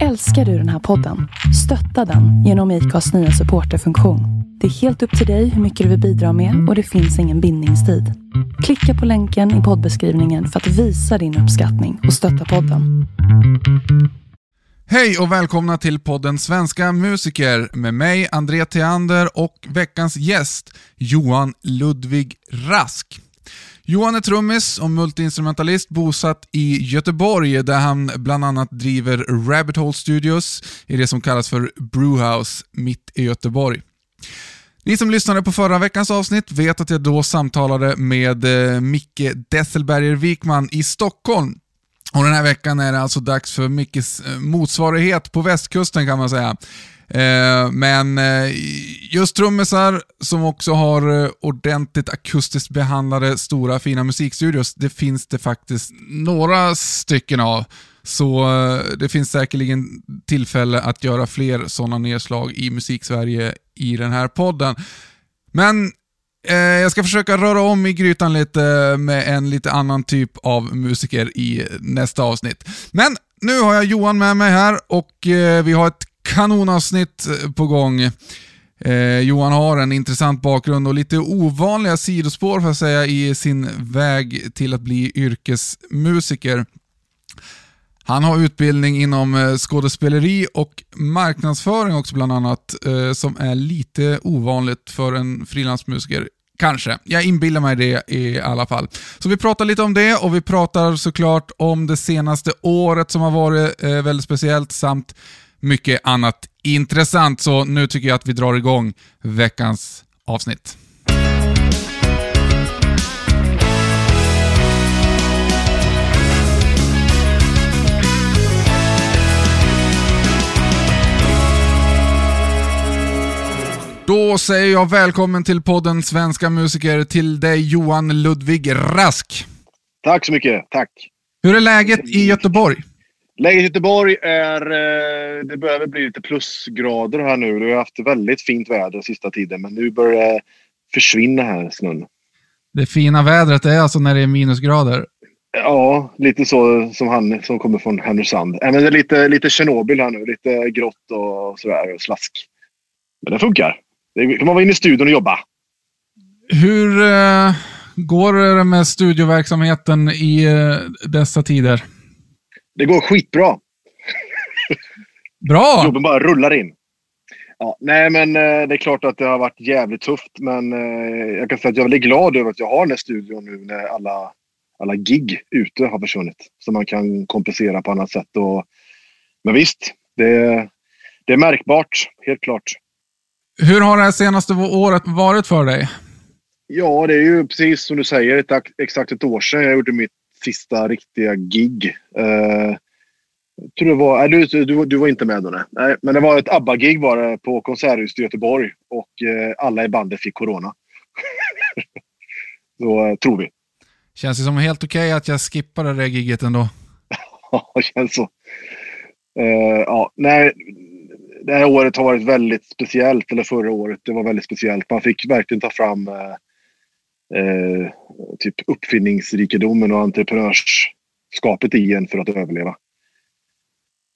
Älskar du den här podden? Stötta den genom IKAs nya supporterfunktion. Det är helt upp till dig hur mycket du vill bidra med och det finns ingen bindningstid. Klicka på länken i poddbeskrivningen för att visa din uppskattning och stötta podden. Hej och välkomna till podden Svenska musiker med mig, André Theander och veckans gäst, Johan Ludvig Rask. Johan är trummis och multiinstrumentalist bosatt i Göteborg där han bland annat driver Rabbit Hole Studios i det som kallas för Brewhouse mitt i Göteborg. Ni som lyssnade på förra veckans avsnitt vet att jag då samtalade med eh, Micke Desselberger Wikman i Stockholm. Och Den här veckan är det alltså dags för Mickes eh, motsvarighet på västkusten kan man säga. Eh, men eh, just trummisar som också har eh, ordentligt akustiskt behandlade stora fina musikstudios, det finns det faktiskt några stycken av. Så det finns säkerligen tillfälle att göra fler sådana nedslag i Musiksverige i den här podden. Men eh, jag ska försöka röra om i grytan lite med en lite annan typ av musiker i nästa avsnitt. Men nu har jag Johan med mig här och eh, vi har ett kanonavsnitt på gång. Eh, Johan har en intressant bakgrund och lite ovanliga sidospår för att säga i sin väg till att bli yrkesmusiker. Han har utbildning inom eh, skådespeleri och marknadsföring också bland annat, eh, som är lite ovanligt för en frilansmusiker. Kanske. Jag inbillar mig det i alla fall. Så vi pratar lite om det och vi pratar såklart om det senaste året som har varit eh, väldigt speciellt samt mycket annat intressant. Så nu tycker jag att vi drar igång veckans avsnitt. Då säger jag välkommen till podden Svenska musiker till dig Johan Ludvig Rask. Tack så mycket, tack. Hur är läget i Göteborg? Läget i Göteborg är... Eh, det börjar väl bli lite plusgrader här nu. Vi har haft väldigt fint väder sista tiden, men nu börjar det försvinna här, snön. Det fina vädret är alltså när det är minusgrader? Ja, lite så som han som kommer från Härnösand. Äh, men det är lite, lite Tjernobyl här nu. Lite grått och sådär, och slask. Men det funkar. Det kan man vara inne i studion och jobba. Hur eh, går det med studioverksamheten i eh, dessa tider? Det går skitbra. Bra! Jobben bara rullar in. Ja, nej, men eh, det är klart att det har varit jävligt tufft. Men eh, jag kan säga att jag är väldigt glad över att jag har den här studion nu när alla, alla gig ute har försvunnit. Så man kan kompensera på annat sätt. Och, men visst, det, det är märkbart. Helt klart. Hur har det här senaste året varit för dig? Ja, det är ju precis som du säger, ett, exakt ett år sedan jag gjorde mitt sista riktiga gig. Uh, tror det var, nej, du, du, du var inte med då nej. nej men det var ett ABBA-gig var det på Konserthuset i Göteborg och uh, alla i bandet fick corona. Så uh, tror vi. Känns det som helt okej okay att jag skippade det giget ändå? Ja, det känns så. ja, nej, det här året har varit väldigt speciellt, eller förra året. Det var väldigt speciellt. Man fick verkligen ta fram eh, typ uppfinningsrikedomen och entreprenörskapet i en för att överleva.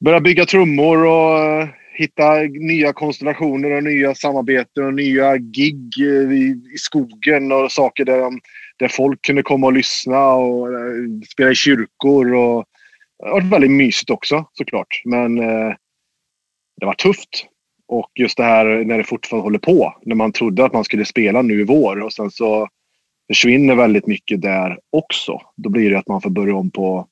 Börja bygga trummor och eh, hitta nya konstellationer och nya samarbeten och nya gig eh, i, i skogen och saker där, där folk kunde komma och lyssna och eh, spela i kyrkor. Och, det har varit väldigt mysigt också såklart. Men eh, det var tufft. Och just det här när det fortfarande håller på. När man trodde att man skulle spela nu i vår och sen så försvinner väldigt mycket där också. Då blir det att man får börja om på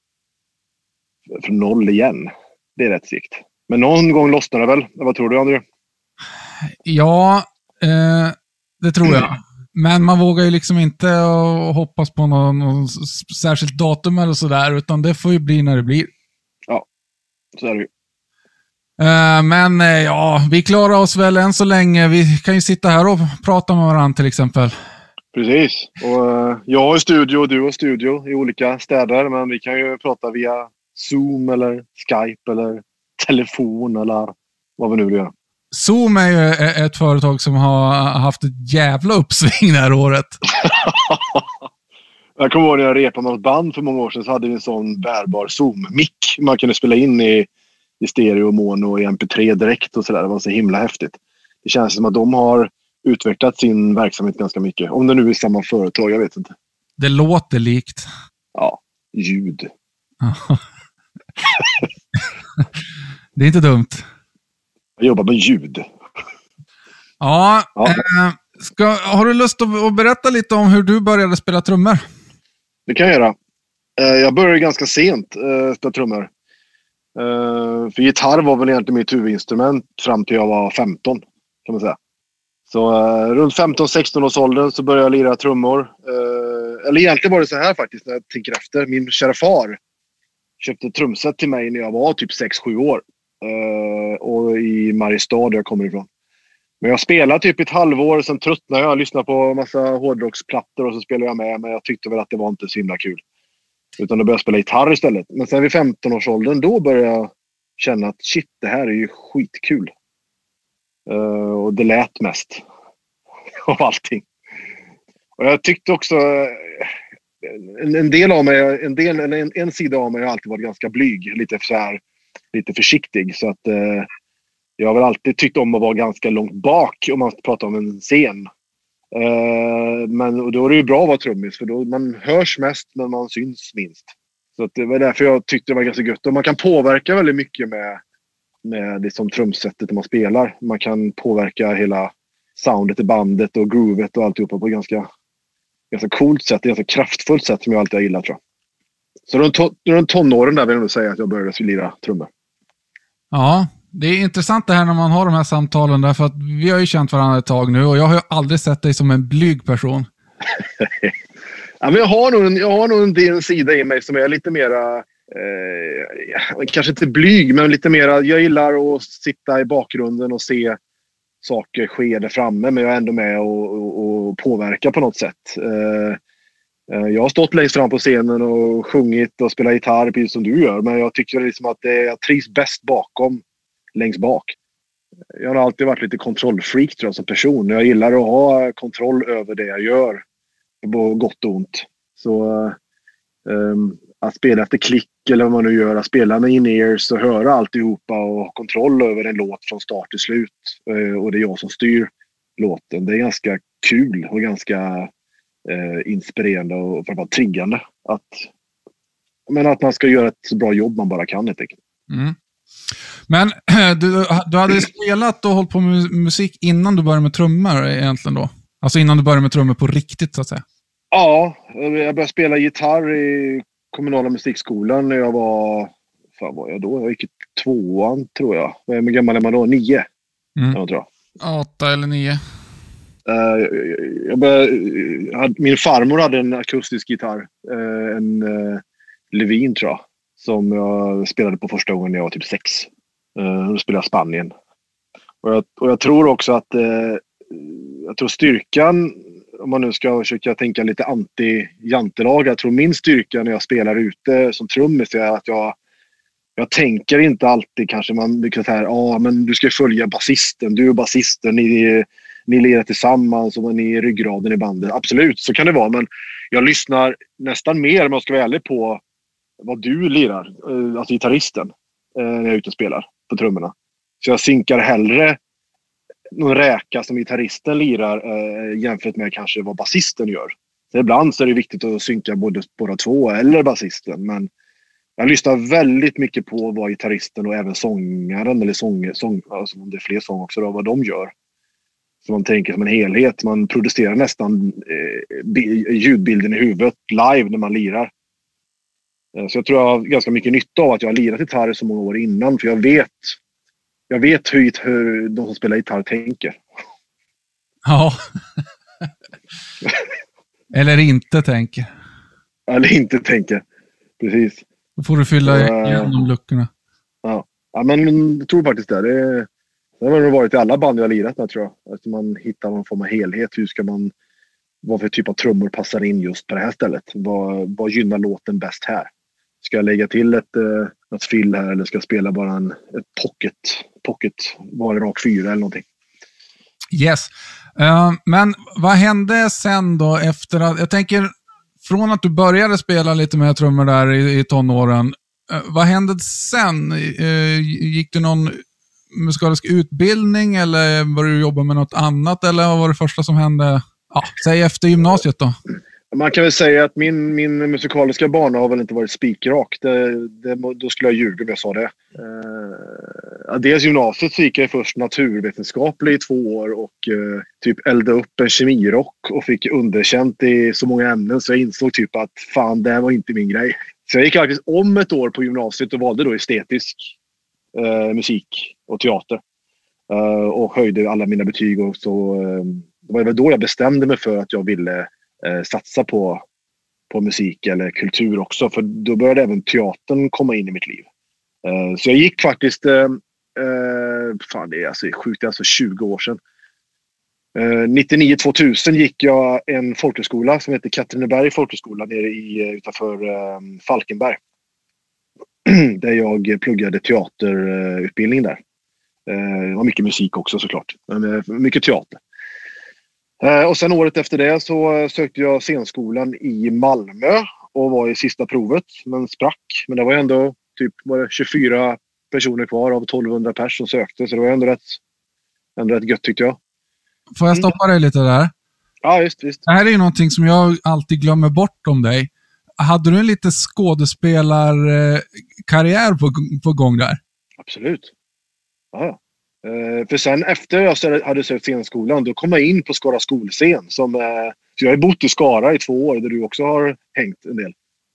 från noll igen. Det är rätt sikt. Men någon gång lossnar det väl? Vad tror du, André? Ja, eh, det tror jag. Men man vågar ju liksom inte hoppas på någon, någon särskilt datum eller sådär, utan det får ju bli när det blir. Ja, så är det ju. Eh, men eh, ja, vi klarar oss väl än så länge. Vi kan ju sitta här och prata med varandra till exempel. Precis. Och, uh, jag har studio och du har studio i olika städer. Men vi kan ju prata via Zoom eller Skype eller telefon eller vad vi nu vill göra. Zoom är ju ett företag som har haft ett jävla uppsving det här året. jag kommer ihåg när jag repade något band för många år sedan så hade vi en sån bärbar Zoom-mick man kunde spela in i i stereo, mono och i mp3 direkt och sådär. Det var så himla häftigt. Det känns som att de har utvecklat sin verksamhet ganska mycket. Om det nu är samma företag, jag vet inte. Det låter likt. Ja, ljud. det är inte dumt. Jag jobbar med ljud. Ja, ja. Eh, ska, har du lust att, att, berätta lite om hur du började spela trummor? Det kan jag göra. Eh, jag började ganska sent eh, spela trummor. Eh, för gitarr var väl egentligen mitt huvudinstrument fram till jag var 15. Kan man säga. Så eh, runt 15-16 års åldern så började jag lira trummor. Eh, eller egentligen var det så här faktiskt när jag tänker efter. Min kära far köpte trumset till mig när jag var typ 6-7 år. Eh, och i Mariestad där jag kommer ifrån. Men jag spelade typ ett halvår, sen tröttnade jag. Lyssnade på massa hårdrocksplattor och så spelade jag med. Men jag tyckte väl att det var inte så himla kul. Utan då började jag spela gitarr istället. Men sen vid 15-årsåldern då började jag känna att shit, det här är ju skitkul. Eh, och det lät mest av allting. Och jag tyckte också... Eh, en, en del av mig, en, del, en, en sida av mig har alltid varit ganska blyg. Lite, så här, lite försiktig. Så att eh, jag har väl alltid tyckt om att vara ganska långt bak om man pratar om en scen. Eh, men och då är det ju bra att vara trummis för då man hörs mest men man syns minst. Så det var därför jag tyckte det var ganska gött. Och man kan påverka väldigt mycket med med liksom trumsetet man spelar. Man kan påverka hela soundet i bandet och groovet och alltihopa på ett ganska, ganska coolt sätt. Ett ganska kraftfullt sätt som jag alltid har gillat tror jag. Så runt, to runt tonåren där vill jag nog säga att jag började lira trummor. Ja, det är intressant det här när man har de här samtalen därför att vi har ju känt varandra ett tag nu och jag har ju aldrig sett dig som en blyg person. ja, men jag har nog, en, jag har nog en, en sida i mig som är lite mera eh, kanske inte blyg, men lite mer. Jag gillar att sitta i bakgrunden och se saker ske där framme, men jag är ändå med och, och, och påverkar på något sätt. Eh, eh, jag har stått längst fram på scenen och sjungit och spelat gitarr precis som du gör, men jag tycker liksom att det, jag trivs bäst bakom, längst bak. Jag har alltid varit lite kontrollfreak tror jag, som person. Jag gillar att ha kontroll över det jag gör, på gott och ont. Så um, att spela efter klick eller vad man nu gör. Att spela med in-ears och höra alltihopa och ha kontroll över en låt från start till slut. Eh, och det är jag som styr låten. Det är ganska kul och ganska eh, inspirerande och framförallt triggande. Att, men att man ska göra ett så bra jobb man bara kan helt enkelt. Mm. Men du, du hade spelat och hållit på med musik innan du började med trummor egentligen då? Alltså innan du började med trummor på riktigt så att säga? Ja, jag började spela gitarr i kommunala musikskolan när jag var... fan var jag då? Jag gick i tvåan tror jag. Hur gammal är man då? Nio? Mm. Jag tror jag. Åtta eller nio. Uh, jag började, min farmor hade en akustisk gitarr. Uh, en uh, Levin tror jag. Som jag spelade på första gången när jag var typ sex. Då spelade jag Spanien. Och jag, och jag tror också att jag tror styrkan om man nu ska försöka tänka lite anti-jantelag. Jag tror min styrka när jag spelar ute som trummis är att jag, jag tänker inte alltid kanske man brukar säga ja men du ska följa basisten. Du är basisten. Ni, ni lirar tillsammans och ni är ryggraden i bandet. Absolut, så kan det vara. Men jag lyssnar nästan mer om jag ska vara ärlig på vad du lirar. Eh, alltså gitarristen. Eh, när jag är ute och spelar på trummorna. Så jag sinkar hellre någon räka som gitarristen lirar eh, jämfört med kanske vad basisten gör. Så ibland så är det viktigt att synka både båda två eller basisten. Men jag lyssnar väldigt mycket på vad gitarristen och även sångaren eller sång, sång alltså om det är fler sång också, då, vad de gör. Så man tänker som en helhet. Man producerar nästan eh, ljudbilden i huvudet live när man lirar. Eh, så jag tror jag har ganska mycket nytta av att jag har lirat gitarr så många år innan. För jag vet jag vet hur, hur de som spelar gitarr tänker. Ja. Eller inte tänker. Eller inte tänker. Precis. Då får du fylla uh, igen de luckorna. Ja. ja, men jag tror faktiskt det. Det, det har nog varit i alla band jag har lirat med tror jag. Att man hittar någon form av helhet. Hur ska man... Vad för typ av trummor passar in just på det här stället? Vad, vad gynnar låten bäst här? Ska jag lägga till ett, eh, något fill här eller ska jag spela bara en ett pocket, pocket var rak fyra eller någonting? Yes. Uh, men vad hände sen då efter att, jag tänker från att du började spela lite mer trummor där i, i tonåren, uh, vad hände sen? Uh, gick du någon musikalisk utbildning eller började du jobba med något annat? Eller vad var det första som hände? Ja, säg efter gymnasiet då. Man kan väl säga att min, min musikaliska bana har väl inte varit spikrak. Det, det, då skulle jag ljuga om jag sa det. Eh, dels gymnasiet så gick jag först naturvetenskaplig i två år och eh, typ eldade upp en kemirock och fick underkänt i så många ämnen så jag insåg typ att fan, det här var inte min grej. Så jag gick faktiskt om ett år på gymnasiet och valde då estetisk eh, musik och teater. Eh, och höjde alla mina betyg och så. Eh, det var väl då jag bestämde mig för att jag ville eh, satsa på, på musik eller kultur också. För då började även teatern komma in i mitt liv. Eh, så jag gick faktiskt, eh, eh fan det är alltså sjukt, det är alltså 20 år sedan. Eh, 99-2000 gick jag en folkhögskola som heter Katrineberg folkhögskola nere i, eh, utanför eh, Falkenberg. där jag pluggade teaterutbildning där. Det var mycket musik också såklart. Men mycket teater. Eh, och sen året efter det så sökte jag scenskolan i Malmö och var i sista provet, men sprack. Men det var ändå typ var det 24 personer kvar av 1200 personer som sökte, så det var ändå rätt, ändå rätt gött tyckte jag. Får jag stoppa dig lite där? Ja, just, visst. Det här är ju någonting som jag alltid glömmer bort om dig. Hade du en lite skådespelarkarriär på, på gång där? Absolut. Ja. Uh, för sen efter jag hade sökt scenskolan, då kom jag in på Skara skolscen. Som, uh, så jag har bott i Skara i två år, där du också har hängt en del.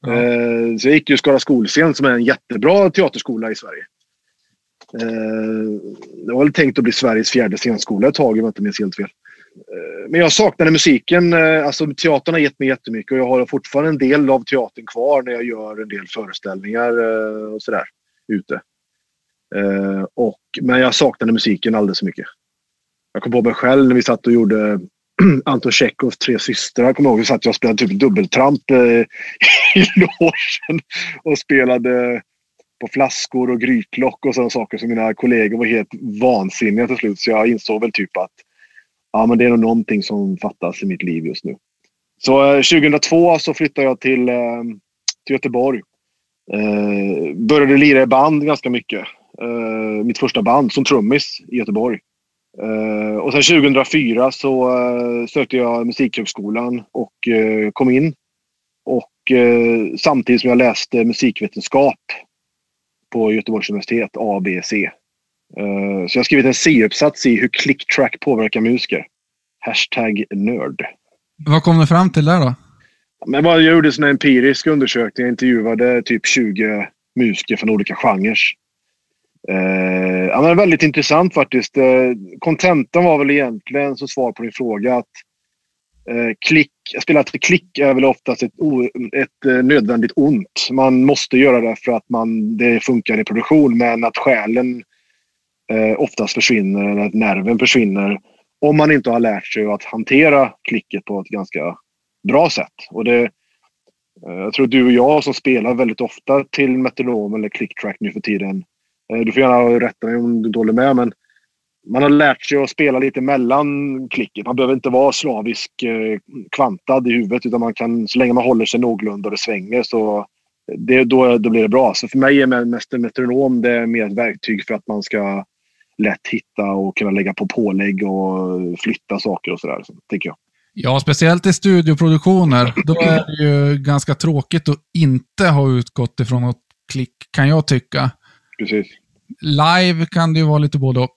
Uh, så jag gick ju Skara skolscen som är en jättebra teaterskola i Sverige. det var väl tänkt att bli Sveriges fjärde scenskola ett tag, om jag inte minns helt fel. Men jag saknade musiken. Alltså, teatern har gett mig jättemycket och jag har fortfarande en del av teatern kvar när jag gör en del föreställningar och sådär ute. Eh, och, men jag saknade musiken alldeles för mycket. Jag kom på mig själv när vi satt och gjorde Anton Tjechovs Tre systrar. Jag kommer ihåg att vi och spelade typ dubbeltramp eh, i logen och spelade på flaskor och grytlock och sådana saker Så mina kollegor var helt vansinniga till slut. Så jag insåg väl typ att ja, men det är nog någonting som fattas i mitt liv just nu. Så eh, 2002 så flyttade jag till, eh, till Göteborg. Eh, började lira i band ganska mycket uh, mitt första band som trummis i Göteborg. Uh, och sen 2004 så uh, sökte jag Musikhögskolan och kom in. Och samtidigt som jag läste musikvetenskap på Göteborgs universitet, ABC. Så jag har skrivit en C-uppsats i hur clicktrack påverkar musiker. Hashtag nörd. Vad kom du fram till där då? Men jag gjorde en empirisk undersökning. Jag intervjuade typ 20 musiker från olika genrer. Eh, ja, men väldigt intressant faktiskt. Eh, kontentan var väl egentligen, som svar på din fråga, att eh, klick, spela till klick är väl oftast ett, ett eh, nödvändigt ont. Man måste göra det för att man, det funkar i produktion, men att själen eh, oftast försvinner, eller att nerven försvinner, om man inte har lärt sig att hantera klicket på ett ganska bra sätt. Och det, eh, jag tror du och jag som spelar väldigt ofta till metronom eller clicktrack nu för tiden Eh, du får gärna rätta mig om du inte håller med, men man har lärt sig att spela lite mellan klicket. Man behöver inte vara slavisk eh, kvantad i huvudet utan man kan, så länge man håller sig någorlunda och det svänger så det, då, då blir det bra. Så för mig är mest en metronom det är mer ett verktyg för att man ska lätt hitta och kunna lägga på pålägg och flytta saker och sådär, så, tycker jag. Ja, speciellt i studioproduktioner. Då är det ju ganska tråkigt att inte ha utgått ifrån något klick, kan jag tycka. Precis. Live kan det ju vara lite både och.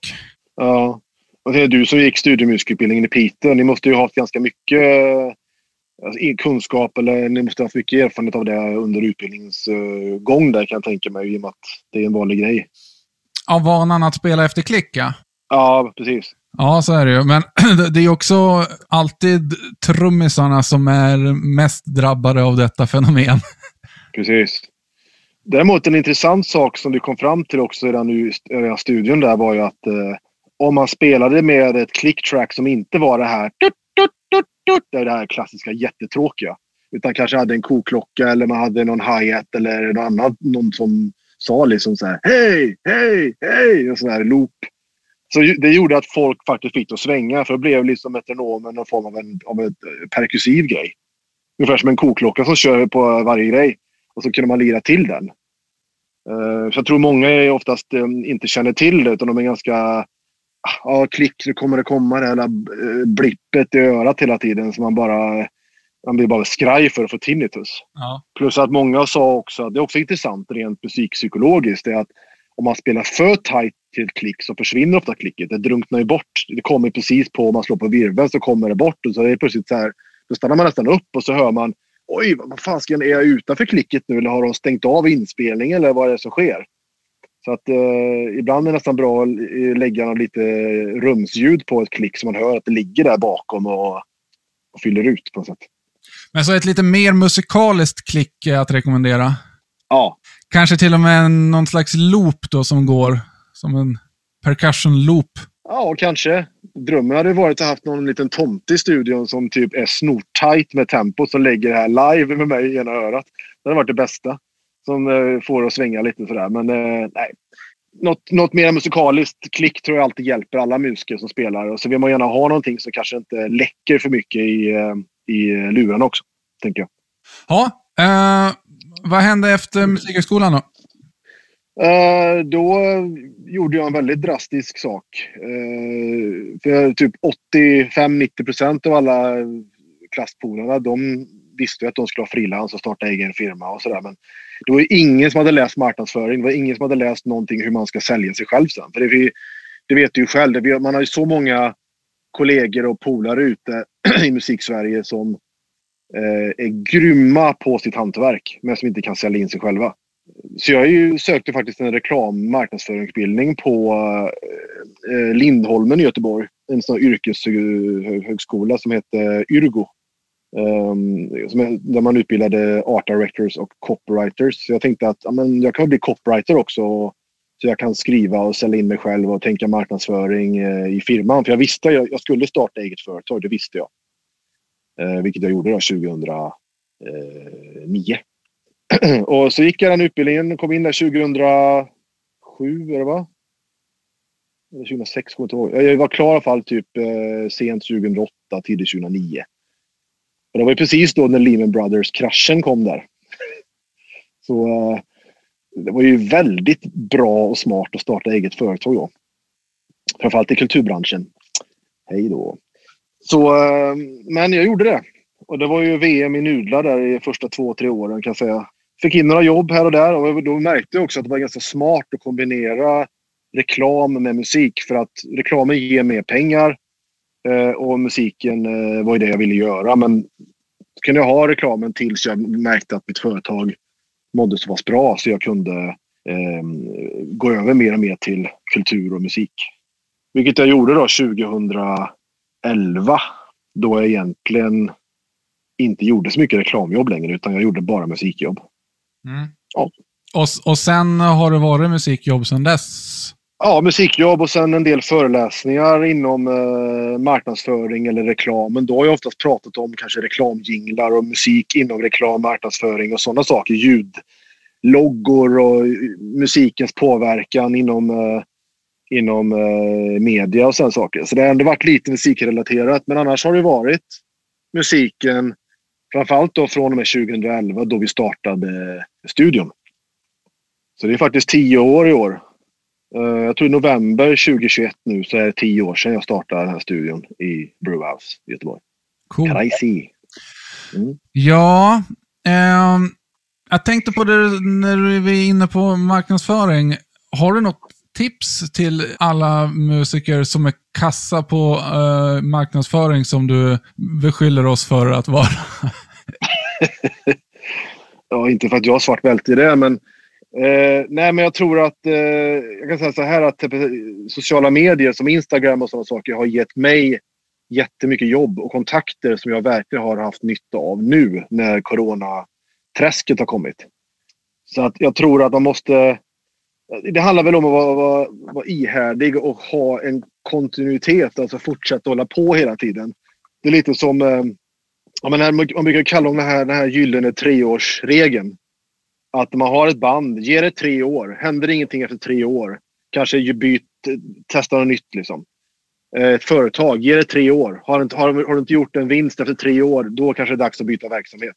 Ja. Och det är du som gick studiemusikutbildningen i Piteå. Ni måste ju ha haft ganska mycket alltså, kunskap eller ni måste ha haft mycket erfarenhet av det under utbildningens uh, gång där kan jag tänka mig i och med att det är en vanlig grej. Ja, vanan att spela efter klick ja. Ja, precis. Ja, så är det ju. Men det är också alltid trummisarna som är mest drabbade av detta fenomen. Precis. Däremot en intressant sak som du kom fram till också i den, den studien där var ju att eh, om man spelade med ett clicktrack som inte var det här det här klassiska jättetråkiga. Utan kanske hade en koklocka eller man hade någon hi-hat eller någon annan. Någon som sa liksom så här hej, hej, hej och sån här loop. Så det gjorde att folk faktiskt fick det att svänga för det blev liksom metronomen någon form av en, av en eh, perkussiv grej. Ungefär som en koklocka som kör på varje grej. Och så kunde man lira till den. Eh, så jag tror många oftast eh, inte känner till det utan de är ganska ja, klick, nu kommer det komma det här blippet i örat hela tiden så man bara man blir bara skraj för att få tinnitus. Ja. Plus att många sa också, det är också intressant rent musikpsykologiskt, det är att om man spelar för tight till ett klick så försvinner ofta klicket. Det drunknar ju bort. Det kommer precis på, om man slår på virveln så kommer det bort. Och så är det plötsligt så här, då stannar man nästan upp och så hör man Oj, vad fasken är jag utanför klicket nu? Eller har de stängt av inspelningen eller vad är det som sker? Så att eh, ibland är det nästan bra att lägga lite rumsljud på ett klick så man hör att det ligger där bakom och, och fyller ut på något sätt. Men så ett lite mer musikaliskt klick att rekommendera? Ja. Kanske till och med någon slags loop då som går, som en percussion loop? Ja, kanske. Drömmen hade varit att ha haft någon liten tomte i studion som typ är snortajt med tempot som lägger det här live med mig i ena örat. Det hade varit det bästa. Som eh, får att svänga lite sådär. Men eh, nej. Något, något mer musikaliskt klick tror jag alltid hjälper alla musiker som spelar. Och så vill man gärna ha någonting som kanske inte läcker för mycket i, eh, i eh, lurarna också. Tänker jag. Ja, eh, vad hände efter Musikhögskolan då? Eh, då gjorde jag en väldigt drastisk sak. Eh, för typ 85-90 procent av alla klasspolarna de visste att de skulle ha frilans och starta egen firma och sådär. Men det var ingen som hade läst marknadsföring. Det var ingen som hade läst någonting hur man ska sälja sig själv sen. För det, det vet du ju själv. man har ju så många kollegor och polare ute i musiksverige som eh, är grymma på sitt hantverk men som inte kan sälja in sig själva. Så jag ju, sökte faktiskt en reklam marknadsföringsutbildning på eh, eh, Lindholmen i Göteborg. En sån yrkeshögskola som hette Yrgo. Um, där man utbildade art directors och copywriters. Så jag tänkte att amen, jag kan bli copywriter också. Så jag kan skriva och sälja in mig själv och tänka marknadsföring eh, i firman. För jag visste att jag, jag skulle starta eget företag, det visste jag. Eh, vilket jag gjorde då 2009. och så gick jag den utbildningen, kom in där 2007, eller vad? va? Eller 2006, kommer jag inte ihåg. Jag var klar i alla fall typ eh, sent 2008, tidigt 2009. Och det var ju precis då när Lehman Brothers-kraschen kom där. Så eh, det var ju väldigt bra och smart att starta eget företag då. Framförallt i kulturbranschen. Hej då. Så, eh, men jag gjorde det. Och det var ju VM i nudlar där i första två, tre åren kan jag säga. Fick in några jobb här och där och då märkte jag också att det var ganska smart att kombinera reklam med musik för att reklamen ger mer pengar eh, och musiken eh, var ju det jag ville göra. Men så kunde jag ha reklamen tills jag märkte att mitt företag mådde så pass bra så jag kunde eh, gå över mer och mer till kultur och musik. Vilket jag gjorde då 2011 då jag egentligen inte gjorde så mycket reklamjobb längre utan jag gjorde bara musikjobb. Mm. Ja. Och, och sen har det varit musikjobb sedan dess? Ja, musikjobb och sen en del föreläsningar inom eh, marknadsföring eller reklam. Men då har jag oftast pratat om kanske reklamjinglar och musik inom reklam, marknadsföring och sådana saker. Ljudloggor och musikens påverkan inom, eh, inom eh, media och sådana saker. Så det har ändå varit lite musikrelaterat. Men annars har det varit musiken Framförallt då från och med 2011 då vi startade studion. Så det är faktiskt tio år i år. Eh, jag tror i november 2021 nu så är det tio år sedan jag startade den här studion i Brewhouse i Göteborg. Cool. Crazy. Mm. Ja, eh, jag tänkte på det när vi är inne på marknadsföring. Har du något tips till alla musiker som är kassa på eh, marknadsföring som du beskyller oss för att vara? ja, inte för att jag har svart bälte i det, men eh, nej, men jag tror att eh, jag kan säga så här att typ, sociala medier som Instagram och sådana saker har gett mig jättemycket jobb och kontakter som jag verkligen har haft nytta av nu när coronaträsket har kommit. Så att jag tror att man måste det handlar väl om att vara, vara, vara ihärdig och ha en kontinuitet, alltså fortsätta hålla på hela tiden. Det är lite som eh, ja, men man brukar kalla om den här, den här gyllene treårsregeln. Att man har ett band, ger det tre år. Händer ingenting efter tre år, kanske byt, testa något nytt. Liksom. Eh, ett företag, ger det tre år. Har, inte, har, har du inte gjort en vinst efter tre år, då kanske det är dags att byta verksamhet.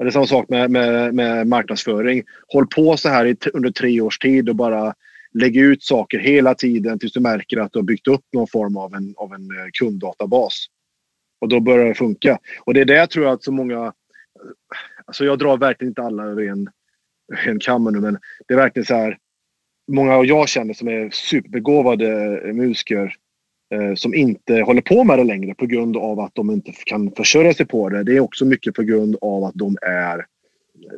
Det är samma sak med, med, med marknadsföring. Håll på så här i, under tre års tid och bara lägg ut saker hela tiden tills du märker att du har byggt upp någon form av en, av en eh, kunddatabas. Och då börjar det funka. Och det är det jag tror att så många... Alltså jag drar verkligen inte alla över en, en kam nu, men det är verkligen så här. Många av jag känner som är superbegåvade musiker Eh, som inte håller på med det längre på grund av att de inte kan försörja sig på det. Det är också mycket på grund av att de är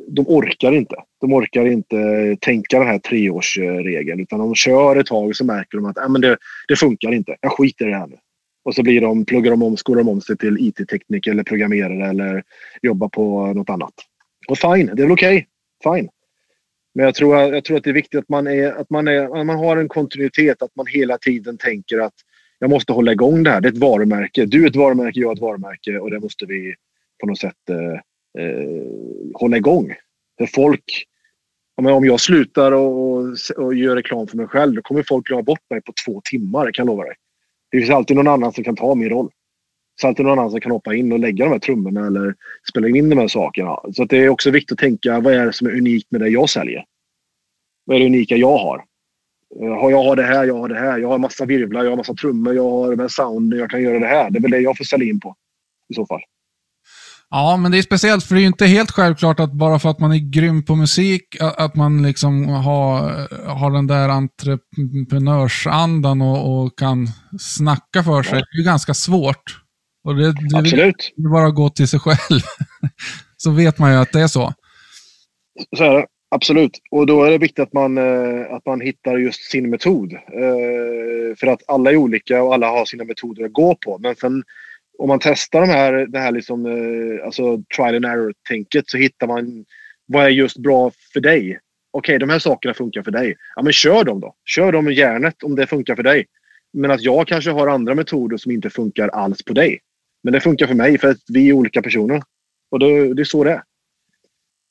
de orkar inte. De orkar inte tänka den här treårsregeln utan de kör ett tag och så märker de att äh, men det, det funkar inte. Jag skiter i det här nu. Och så blir de, pluggar de om, skolar de om sig till IT-tekniker eller programmerare eller jobbar på något annat. Och fine, det är väl okej. Okay. Fine. Men jag tror, jag tror att det är viktigt att man, är, att, man är, att man har en kontinuitet, att man hela tiden tänker att jag måste hålla igång det här. Det är ett varumärke. Du är ett varumärke, jag är ett varumärke och det måste vi på något sätt eh, eh, hålla igång. För folk, om jag slutar och, och, gör reklam för mig själv, då kommer folk glömma bort mig på två timmar, kan jag lova dig. Det finns alltid någon annan som kan ta min roll. Det finns alltid någon annan som kan hoppa in och lägga de här trummorna eller spela in de här sakerna. Så det är också viktigt att tänka, vad är det som är unikt med det jag säljer? Vad är det unika jag har? Eh, jag har det här, jag har det här. Jag har massa virvlar, jag har massa trummor, jag har med sound, jag kan göra det här. Det är väl det jag får sälja in på i så fall. Ja, men det är speciellt för det är ju inte helt självklart att bara för att man är grym på musik, att man liksom har, har den där entreprenörsandan och, och kan snacka för sig. Ja. Det är ganska svårt. Och det, det Absolut. är bara att gå till sig själv. så vet man ju att det är så. Så är det. Absolut. Och då är det viktigt att man, eh, att man hittar just sin metod. Eh, för att alla är olika och alla har sina metoder att gå på. Men sen om man testar de här, det här liksom, eh, alltså trial and error-tänket så hittar man vad är just bra för dig. Okej, de här sakerna funkar för dig. Ja, men kör dem då. Kör dem med järnet om det funkar för dig. Men att jag kanske har andra metoder som inte funkar alls på dig. Men det funkar för mig för att vi är olika personer. Och det, det är så det är.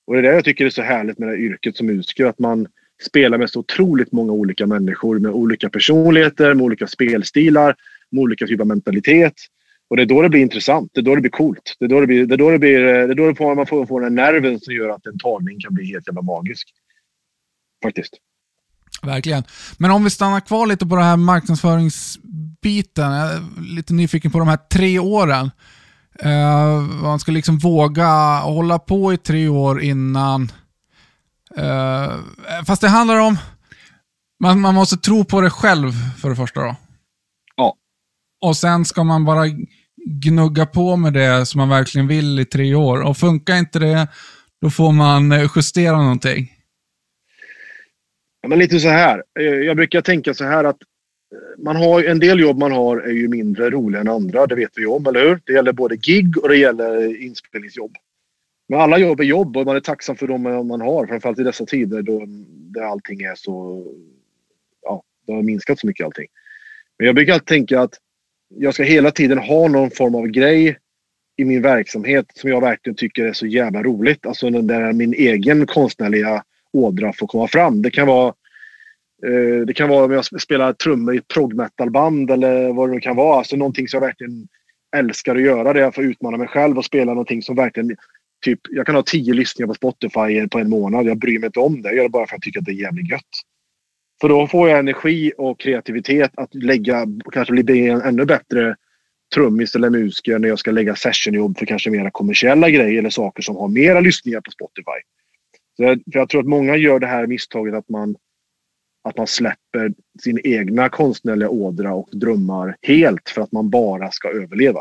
Och det är det jag tycker är så härligt med det här yrket som musiker. Att man spelar med så otroligt många olika människor med olika personligheter, med olika spelstilar, med olika typer av mentalitet. Och det är då det blir intressant. Det är då det blir coolt. Det är då, det blir, det är då, det blir, det är då det får, man får, får den nerven som gör att en tagning kan bli helt jävla magisk. Faktiskt. Verkligen. Men om vi stannar kvar lite på den här marknadsföringsbiten. Jag är lite nyfiken på de här tre åren. Uh, man ska liksom våga hålla på i tre år innan... Uh, fast det handlar om... Man, man måste tro på det själv för det första då. Ja. Och sen ska man bara gnugga på med det som man verkligen vill i tre år. Och funkar inte det, då får man eh, justera någonting. Ja, men lite så här. Jag brukar tänka så här att man har, en del jobb man har är ju mindre roliga än andra. Det vet vi om, eller hur? Det gäller både gig och det gäller inspelningsjobb. Men alla jobb är jobb och man är tacksam för dem man har. Framförallt i dessa tider då där allting är så... Ja, det har minskat så mycket allting. Men jag brukar alltid tänka att jag ska hela tiden ha någon form av grej i min verksamhet som jag verkligen tycker är så jävla roligt. Alltså där min egen konstnärliga ådra får komma fram. Det kan vara Eh, det kan vara om jag spelar trummor i ett prog metal-band eller vad det nu kan vara. Alltså någonting som jag verkligen älskar att göra. Där jag får utmana mig själv och spela någonting som verkligen... Typ, jag kan ha tio lyssningar på Spotify på en månad. Jag bryr mig inte om det. Jag gör det bara för att jag tycker att det är jävligt gött. För då får jag energi och kreativitet att lägga, kanske bli en ännu bättre trummis eller musiker när jag ska lägga sessionjobb för kanske mera kommersiella grejer eller saker som har mera lyssningar på Spotify. Så jag, för jag tror att många gör det här misstaget att man, att man släpper sin egna konstnärliga ådra och drömmar helt för att man bara ska överleva.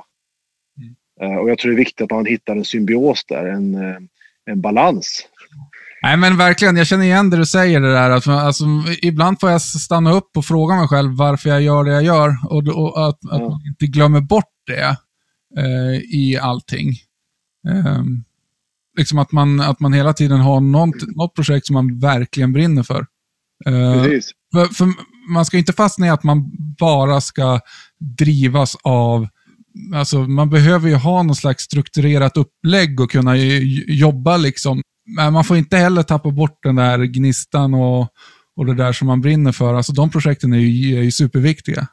Mm. Uh, och jag tror det är viktigt att man hittar en symbios där, en, eh, en balans. Nej, men verkligen. Jag känner igen det du säger. Det där. Att, alltså, ibland får jag stanna upp och fråga mig själv varför jag gör det jag gör. Och, och att, mm. att man inte glömmer bort det eh, i allting. Eh, liksom att man, att man hela tiden har något, något projekt som man verkligen brinner för. Eh, för, för man ska inte fastna i att man bara ska drivas av Alltså, man behöver ju ha någon slags strukturerat upplägg och kunna jobba liksom men man får inte heller tappa bort den där gnistan och, och det där som man brinner för. Alltså de projekten är ju, är ju superviktiga.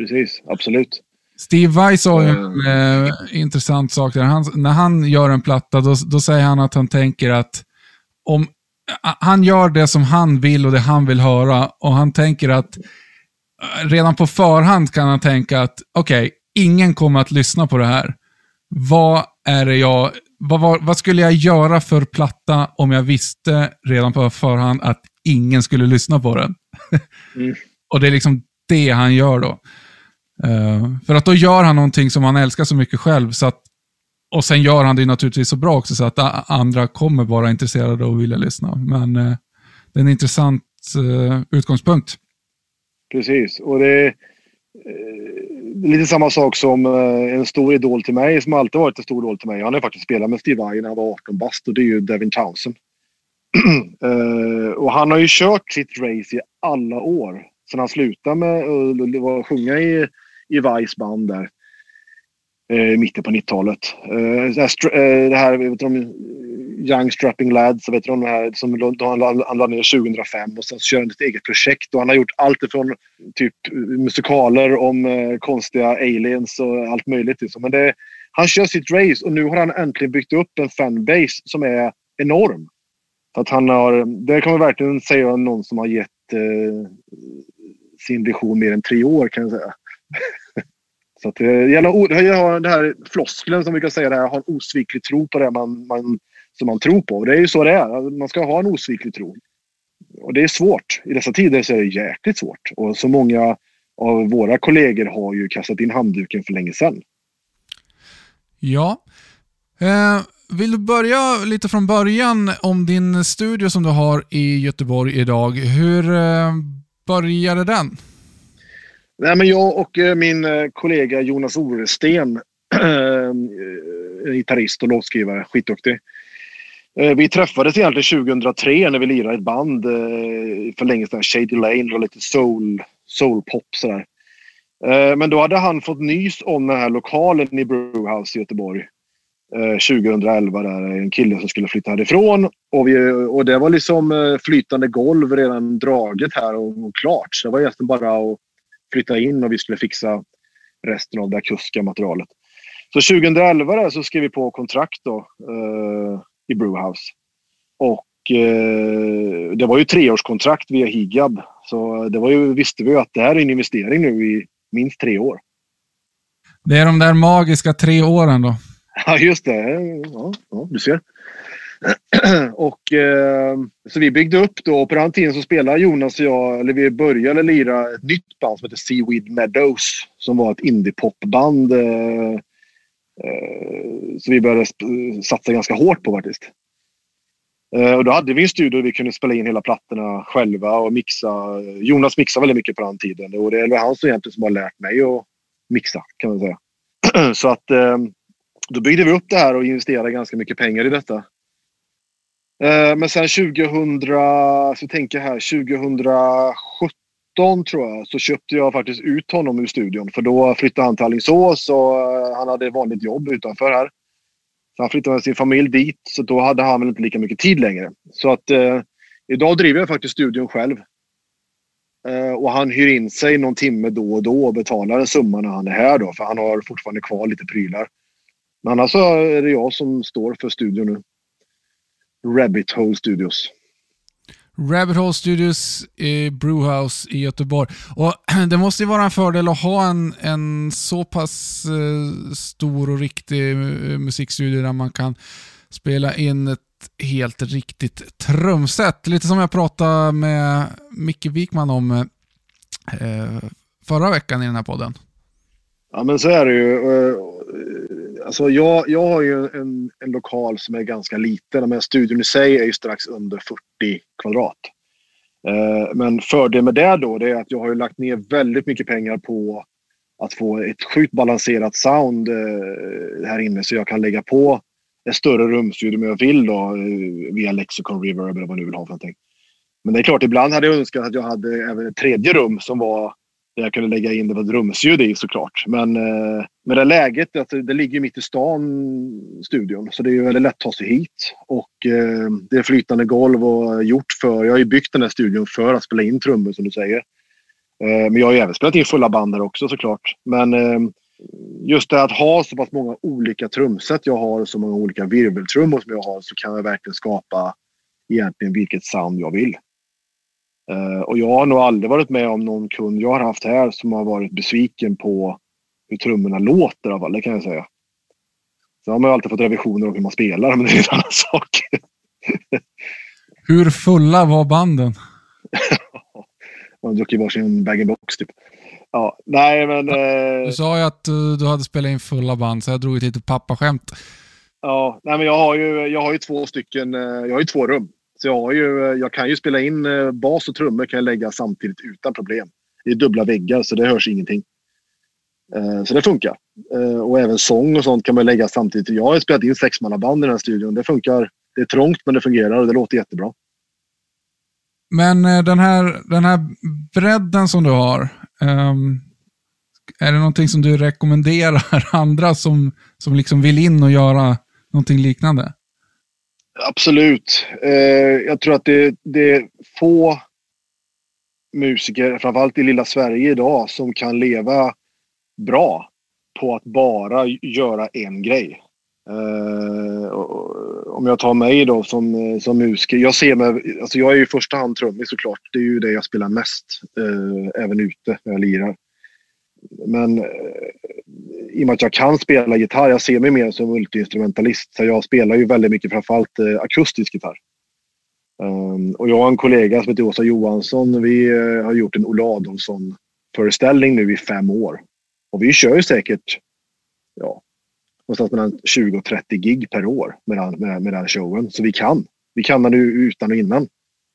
Precis, absolut. Steve Vai sa ju en eh, intressant sak där. Han, när han gör en platta, då, då säger han att han tänker att om han gör det som han vill och det han vill höra och han tänker att eh, redan på förhand kan han tänka att okej, okay, ingen kommer att lyssna på det här. Vad är det jag, vad, vad, vad, skulle jag göra för platta om jag visste redan på förhand att ingen skulle lyssna på den? Mm. och det är liksom det han gör då. Uh, för att då gör han någonting som han älskar så mycket själv. Så att, och sen gör han det naturligtvis så bra också så att andra kommer vara intresserade och vilja lyssna. Men eh, det är en intressant eh, utgångspunkt. Precis, och det är lite samma sak som en stor idol till mig, som alltid varit en stor idol till mig. Han har faktiskt spelat med Steve Vai när han var 18 bast och det är ju Devin Townsend. och han har ju kört sitt race i alla år. sedan han slutade med att sjunga i i Vice band där. Eh, I mitten på 90-talet. Eh, eh, det här, det här vet du, Young Strapping Lads, vet du, de här, som han, han la ner 2005 och sen kör han ett eget projekt. Och han har gjort allt ifrån typ musikaler om eh, konstiga aliens och allt möjligt. Liksom. Men det, han kör sitt race och nu har han äntligen byggt upp en fanbase som är enorm. Så att han har, det kan man verkligen säga någon som har gett eh, sin vision mer än tre år kan jag säga. Så att eh, det gäller jag har den här floskeln som vi kan säga, att har en osviklig tro på det man, man, som man tror på. Och Det är ju så det är. Man ska ha en osviklig tro. Och det är svårt. I dessa tider så är det jäkligt svårt. Och så många av våra kollegor har ju kastat in handduken för länge sedan. Ja. Eh, vill du börja lite från början om din studio som du har i Göteborg idag? Hur eh, började den? Nej, men jag och eh, min eh, kollega Jonas Oresten, eh, gitarrist och låtskrivare, skitduktig. Vi träffades egentligen 2003 när vi lirade ett band för länge sedan. Shady Lane och lite soul, soulpop sådär. Men då hade han fått nys om den här lokalen i Brewhouse i Göteborg. 2011 där, en kille som skulle flytta härifrån. Och, vi, och det var liksom flytande golv redan draget här och, och klart. Så det var egentligen bara att flytta in och vi skulle fixa resten av det akustiska materialet. Så 2011 där så skrev vi på kontrakt då, eh, i Brewhouse. Och eh, det var ju treårskontrakt via Higab. Så det var ju, visste vi ju att det här är en investering nu i minst tre år. Det är de där magiska tre åren då? Ja, just det. Ja, ja du ser. och, eh, så vi byggde upp då och på den tiden så spelade Jonas och jag, eller vi började lira ett nytt band som heter Seaweed Meadows. Som var ett indiepopband. Eh, eh, så vi började satsa ganska hårt på faktiskt. Eh, och då hade vi en studio där vi kunde spela in hela plattorna själva och mixa. Jonas mixade väldigt mycket på den tiden och det är han som egentligen som har lärt mig att mixa kan man säga. så att eh, då byggde vi upp det här och investerade ganska mycket pengar i detta. Eh, men sen 2000, så tänker jag här, 2017 tror jag, så köpte jag faktiskt ut honom ur studion. För då flyttade han till Alingsås och eh, han hade vanligt jobb utanför här. Så han flyttade med sin familj dit, så då hade han väl inte lika mycket tid längre. Så att eh, idag driver jag faktiskt studion själv. Eh, och han hyr in sig någon timme då och då och betalar en summa när han är här då, för han har fortfarande kvar lite prylar. Men annars så är det jag som står för studion nu. Rabbit Hole Studios. Rabbit Hole Studios i Brewhouse i Göteborg. Och Det måste ju vara en fördel att ha en, en så pass eh, stor och riktig musikstudio där man kan spela in ett helt riktigt trumset. Lite som jag pratade med Micke Wikman om eh, förra veckan i den här podden. Ja men så är det ju. Alltså jag, jag har ju en, en lokal som är ganska liten. Men studion i sig är ju strax under 40 kvadrat. Eh, men fördelen med det då det är att jag har ju lagt ner väldigt mycket pengar på att få ett sjukt balanserat sound eh, här inne så jag kan lägga på ett större rumsljud om jag vill då eh, via Lexicon Reverb eller vad man nu vill ha för någonting. Men det är klart, ibland hade jag önskat att jag hade även ett tredje rum som var där jag kunde lägga in det var ett rumsljud i såklart. Men men det läget, alltså, det ligger mitt i stan, studion. Så det är väldigt lätt att ta sig hit. Och eh, det är flytande golv och gjort för... Jag har ju byggt den här studion för att spela in trummor som du säger. Eh, men jag har ju även spelat in fulla band där också såklart. Men eh, just det att ha så pass många olika trumset jag har och så många olika virveltrummor som jag har så kan jag verkligen skapa egentligen vilket sound jag vill. Eh, och jag har nog aldrig varit med om någon kund jag har haft här som har varit besviken på hur trummorna låter i alla fall, det kan jag säga. Sen har man ju alltid fått revisioner om hur man spelar, men det är en annan sak. hur fulla var banden? man druckit varsin bag-in-box typ. Ja, nej men... Eh... Du sa ju att uh, du hade spelat in fulla band, så jag drog ett litet pappaskämt. Ja, nej men jag har ju, jag har ju två stycken, uh, jag har ju två rum. Så jag, har ju, uh, jag kan ju spela in bas och trummor kan jag lägga samtidigt utan problem. Det är dubbla väggar så det hörs ingenting. Så det funkar. Och även sång och sånt kan man lägga samtidigt. Jag har spelat in sexmannaband i den här studion. Det funkar. Det är trångt men det fungerar och det låter jättebra. Men den här, den här bredden som du har, Um, är det någonting som du rekommenderar andra som, som liksom vill in och göra någonting liknande? Absolut. Jag tror att det, det är få musiker, framförallt i lilla Sverige idag, som kan leva bra på att bara göra en grej. Uh, om jag tar mig då som, eh, som musiker. Jag ser mig, alltså jag är i första hand trummis såklart. Det är ju det jag spelar mest. Uh, även ute när jag lirar. Men uh, i och med att jag kan spela gitarr, jag ser mig mer som multiinstrumentalist. Så jag spelar ju väldigt mycket framförallt uh, akustisk gitarr. Um, och jag har en kollega som heter Åsa Johansson. Vi har gjort en Olle Adolfsson-föreställning nu i fem år. Och vi kör ju säkert ja, någonstans mellan 20 och 30 gig per år med den, med, med den showen. Så vi kan. Vi kan den utan och innan.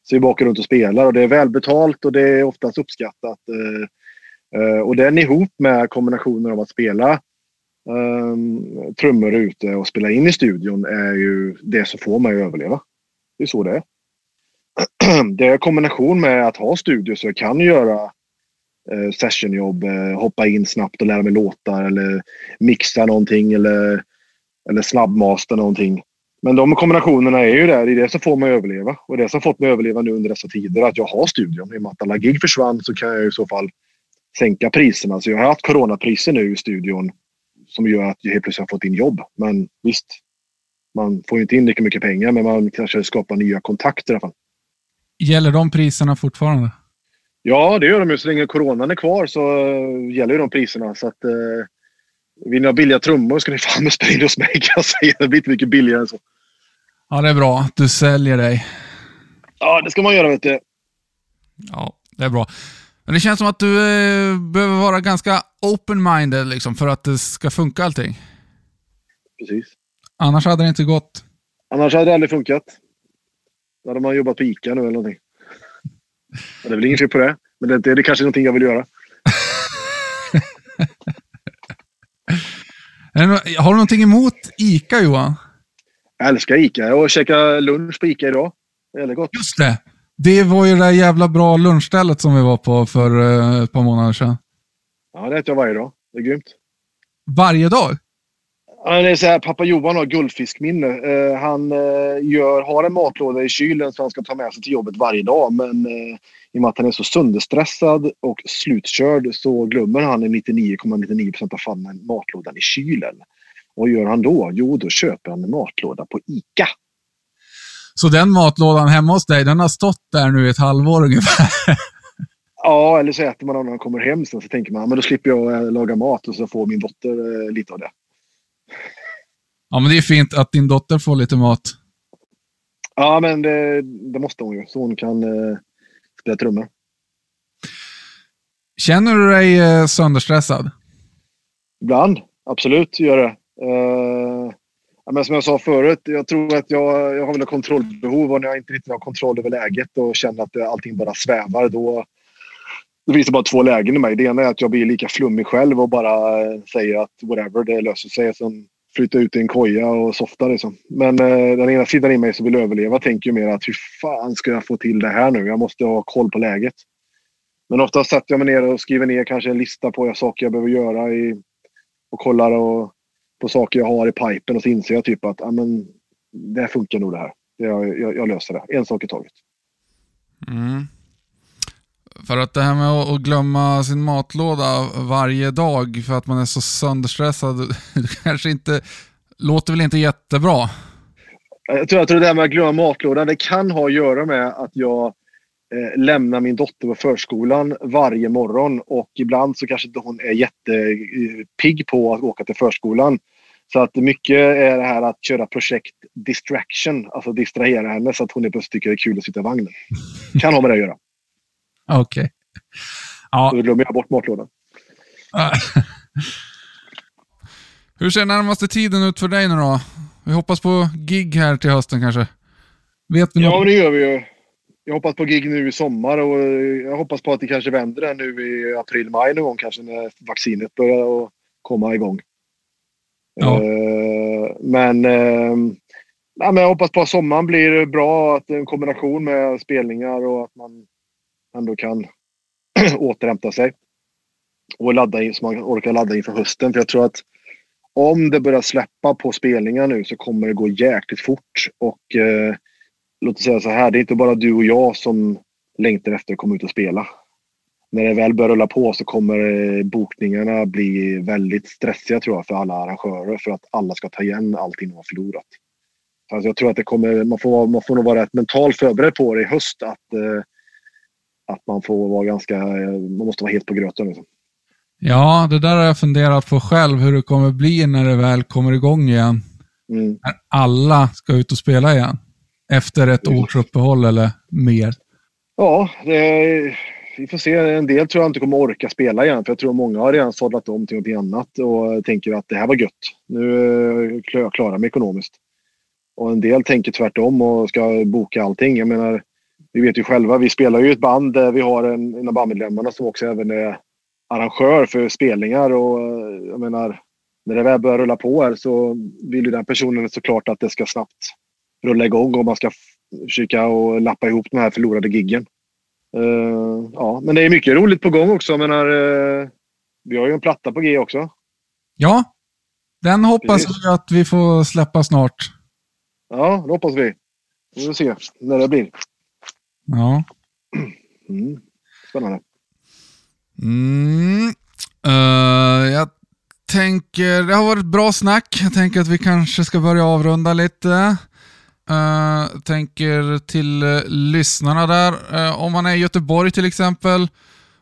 Så vi åker runt och spelar och det är välbetalt och det är oftast uppskattat. Eh, eh, och den ihop med kombinationen av att spela um, trummor ute och spela in i studion är ju det som får mig att överleva. Det är så det är. Det är kombination med att ha studio så jag kan göra Eh, sessionjobb, eh, hoppa in snabbt och lära mig låtar eller mixa någonting eller, eller snabbmaster någonting. Men de kombinationerna är ju där. Det är det som får mig att överleva. Och det som fått mig att överleva nu under dessa tider att jag har studion. I och med att alla gig försvann så kan jag i så fall sänka priserna. Så jag har haft coronapriser nu i studion som gör att jag helt plötsligt har fått in jobb. Men visst, man får ju inte in lika mycket pengar men man kanske skapar nya kontakter i alla fall. Gäller de priserna fortfarande? Ja, det gör de ju. Så länge coronan är kvar så uh, gäller ju de priserna. Så att, uh, vill ni ha billiga trummor ska ni fan spela in hos mig kan jag säga. Det blir inte mycket billigare än så. Ja, det är bra. Du säljer dig. Ja, det ska man göra vet du. Ja, det är bra. Men det känns som att du eh, behöver vara ganska open-minded liksom, för att det ska funka allting. Precis. Annars hade det inte gått. Annars hade det aldrig funkat. Då hade man jobbat på ICA nu eller någonting. Det är väl inget fel på det. Men det, det, det kanske är någonting jag vill göra. Har du någonting emot ICA Johan? Jag älskar ICA. Jag käkade lunch på ICA idag. Det är gott. Just det. Det var ju det där jävla bra lunchstället som vi var på för uh, ett par månader sedan. Ja, det äter jag varje dag. Det är grymt. Varje dag? Det är så här, pappa Johan har guldfiskminne. Uh, han uh, gör, har en matlåda i kylen som han ska ta med sig till jobbet varje dag. Men uh, i och med att han är så sönderstressad och slutkörd så glömmer han i 99,99 procent av fallen matlådan i kylen. Vad gör han då? Jo, då köper han en matlåda på ICA. Så den matlådan hemma hos dig, den har stått där nu i ett halvår ungefär? Ja, eller så äter man den när man kommer hem sen så tänker man men då slipper jag laga mat och så får min dotter lite av det. Ja, men det är fint att din dotter får lite mat. Ja, men det, det måste hon ju. Så hon kan eh, spela trummor. Känner du dig eh, sönderstressad? Ibland, absolut gör det. Eh, men som jag sa förut, jag tror att jag, jag har väl ett kontrollbehov och när jag inte riktigt har kontroll över läget och känner att allting bara svävar då det finns det bara två lägen i mig. Det ena är att jag blir lika flummig själv och bara eh, säger att whatever, det löser sig. Sen flyttar ut i en koja och softar. liksom. Men eh, den ena sidan i mig som vill överleva tänker ju mer att hur fan ska jag få till det här nu? Jag måste ha koll på läget. Men ofta sätter jag mig ner och skriver ner kanske en lista på saker jag behöver göra i, och kollar och, på saker jag har i pipen och så inser jag typ att ah, men, det här funkar nog det här. Jag, jag, jag löser det. En sak i taget. Mm. För att det här med att glömma sin matlåda varje dag för att man är så sönderstressad, det kanske inte, låter väl inte jättebra? Jag tror att det där med att glömma matlådan, det kan ha att göra med att jag eh, lämnar min dotter på förskolan varje morgon och ibland så kanske inte hon är jättepigg på att åka till förskolan. Så att mycket är det här att köra projekt distraction, alltså distrahera henne så att hon plötsligt tycker det är kul att sitta i vagnen. Kan ha med det att göra. Okej. Okay. Ja. Då glömmer jag bort matlådan. Hur ser närmaste tiden ut för dig nu då? Vi hoppas på gig här till hösten kanske? Vet du ja, något? det gör vi ju. Jag hoppas på gig nu i sommar och jag hoppas på att det kanske vänder här nu i april, maj någon gång kanske när vaccinet börjar komma igång. Ja. Uh, men, uh, nej, men jag hoppas på att sommaren blir bra. Att det är en kombination med spelningar och att man ändå kan återhämta sig. Och ladda in så man orkar ladda inför hösten. För jag tror att om det börjar släppa på spelningar nu så kommer det gå jäkligt fort. Och eh, låt oss säga så här, det är inte bara du och jag som längtar efter att komma ut och spela. När det väl börjar rulla på så kommer eh, bokningarna bli väldigt stressiga tror jag för alla arrangörer för att alla ska ta igen allting de har förlorat. Alltså jag tror att det kommer, man, får, man får nog vara rätt mentalt förberedd på det i höst att, eh, att man får vara ganska, man måste vara helt på gröten. Liksom. Ja, det där har jag funderat på själv, hur det kommer bli när det väl kommer igång igen. Mm. När alla ska ut och spela igen. Efter ett mm. års uppehåll eller mer. Ja, det, vi får se. En del tror jag inte kommer orka spela igen. För jag tror många har redan sadlat om till något annat och tänker att det här var gött. Nu är jag klara mig ekonomiskt. Och en del tänker tvärtom och ska boka allting. Jag menar, vi vet ju själva, vi spelar ju ett band där vi har en, en av bandmedlemmarna som också även är arrangör för spelningar och jag menar, när det väl börjar rulla på här så vill ju den personen såklart att det ska snabbt rulla igång och man ska försöka och lappa ihop de här förlorade giggen. Uh, ja, men det är mycket roligt på gång också. Jag menar, uh, vi har ju en platta på G också. Ja, den hoppas Precis. vi att vi får släppa snart. Ja, det hoppas vi. Vi får se när det blir. Ja. Mm. Spännande. Mm. Uh, jag tänker, det har varit bra snack. Jag tänker att vi kanske ska börja avrunda lite. Uh, tänker till uh, lyssnarna där. Uh, om man är i Göteborg till exempel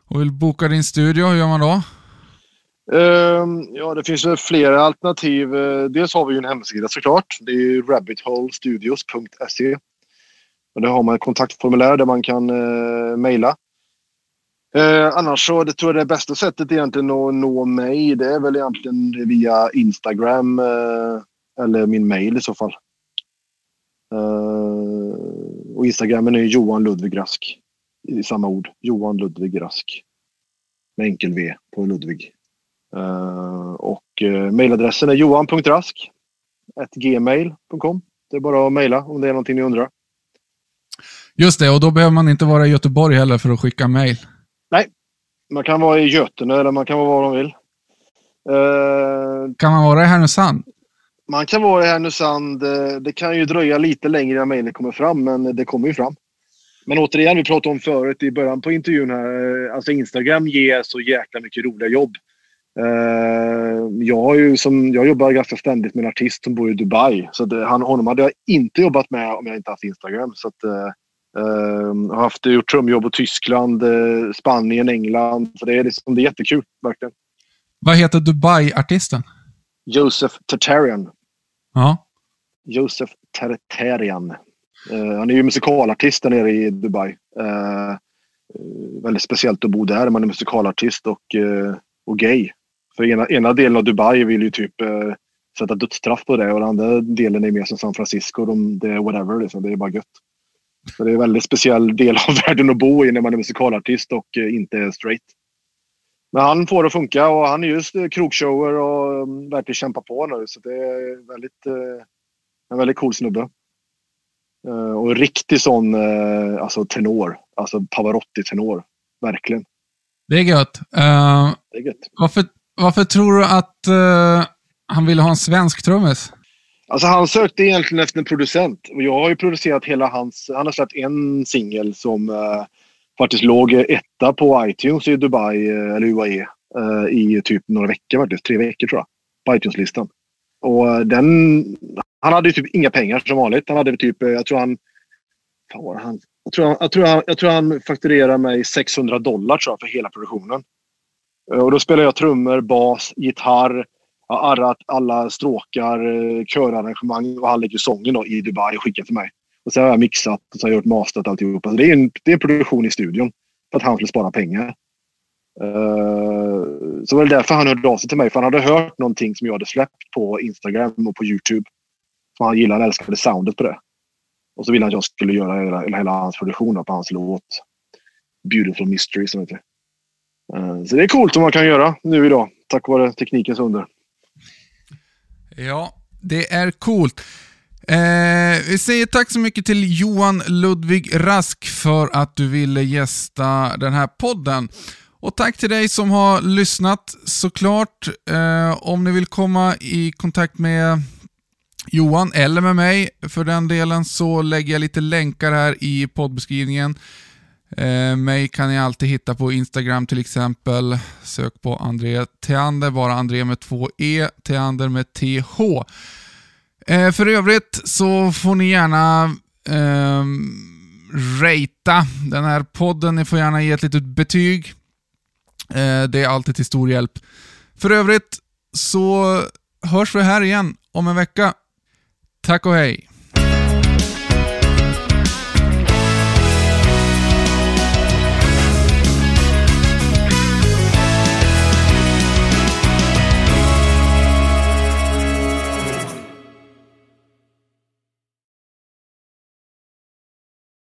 och vill boka din studio, hur gör man då? Ehm, ja, det finns flera alternativ. dels har vi ju en hemsida såklart. Det är rabbitholestudios.se där har man ett kontaktformulär där man kan eh, mejla. Eh, annars så det tror jag det bästa sättet egentligen att nå mig det är väl egentligen via Instagram eh, eller min mail i så fall. Eh, och Instagramen är Johan Ludvig Rask i samma ord. Johan Ludvig Rask. Med enkel V på Ludvig. Eh, och eh, är johan.rask gmail.com. Det är bara att mejla om det är någonting ni undrar. Just det, och då behöver man inte vara i Göteborg heller för att skicka mejl. Nej, man kan vara i Götene eller man kan vara var de vill. Uh, kan man vara i Härnösand? Man kan vara i Härnösand. Eh, det kan ju dröja lite längre innan mejlet kommer fram, men det kommer ju fram. Men återigen, vi pratade om förut i början på intervjun här. Eh, alltså Instagram ger så jäkla mycket roliga jobb. jag, har ju som, jag jobbar ganska ständigt med en artist som bor i Dubai. Så det, han, honom hade jag inte jobbat med om jag inte haft Instagram. Så att, har haft, gjort trumjobb i Tyskland, uh, Spanien, England. Så det är, liksom, det är jättekul, verkligen. Vad heter Dubai-artisten? Josef Tartarian. Ja. Josef Tartarian. Uh, han är ju musikalartist där nere i Dubai. Uh, väldigt speciellt att bo där. Man är musikalartist och, och gay. För ena, ena delen av Dubai vill ju typ sätta dödsstraff på det och den andra delen är mer som San Francisco. De, det är whatever, liksom. det är bara gött. Så det är en väldigt speciell del av världen att bo i när man är musikalartist och eh, inte är straight. Men han får det att funka och han är just eh, krogshower och mm, verkligen kämpar på nu. Så det är väldigt, eh, en väldigt cool snubbe. Och en riktig sån alltså tenor. Alltså Pavarotti-tenor. Verkligen. Det är gött. Uh, det är gött. Varför, varför tror du att uh, han ville ha en svensk trummis? Alltså han sökte egentligen efter en producent och jag har ju producerat hela hans... Han har släppt en singel som uh, faktiskt låg etta på iTunes i Dubai, eh, eller UAE, eh, i typ några veckor faktiskt. Tre veckor tror jag. På iTunes-listan. Och eh, den... Han hade ju typ inga pengar som vanligt. Han hade typ, jag tror han... Fan var han? Jag tror han, jag tror han, jag tror han fakturerar mig 600 dollar tror jag, för hela produktionen. Och då spelar jag trummor, bas, gitarr. Har arrat alla stråkar, eh, körarrangemang och han lägger sången då i Dubai och skickar till mig. Och sen har jag mixat och så har jag gjort mastrat alltihopa. Så det är en, det är produktion i studion. För att han skulle spara pengar. Uh, så var det därför han hörde av sig till mig. För han hade hört någonting som jag hade släppt på Instagram och på YouTube. För han gillade, han älskade soundet på det. Och så ville han att jag skulle göra hela, hela hans produktion på hans låt. Beautiful Mystery som heter. Uh, så det är coolt som man kan göra nu idag. Tack vare teknikens under. Ja, det är coolt. Eh, vi säger tack så mycket till Johan Ludvig Rask för att du ville gästa den här podden. Och tack till dig som har lyssnat såklart. Eh, om ni vill komma i kontakt med Johan eller med mig för den delen så lägger jag lite länkar här i poddbeskrivningen. Eh, mig kan ni alltid hitta på Instagram till exempel. Sök på André Theander, bara André med två E, Theander med TH. Eh, för övrigt så får ni gärna eh, rata den här podden. Ni får gärna ge ett litet betyg. Eh, det är alltid till stor hjälp. För övrigt så hörs vi här igen om en vecka. Tack och hej!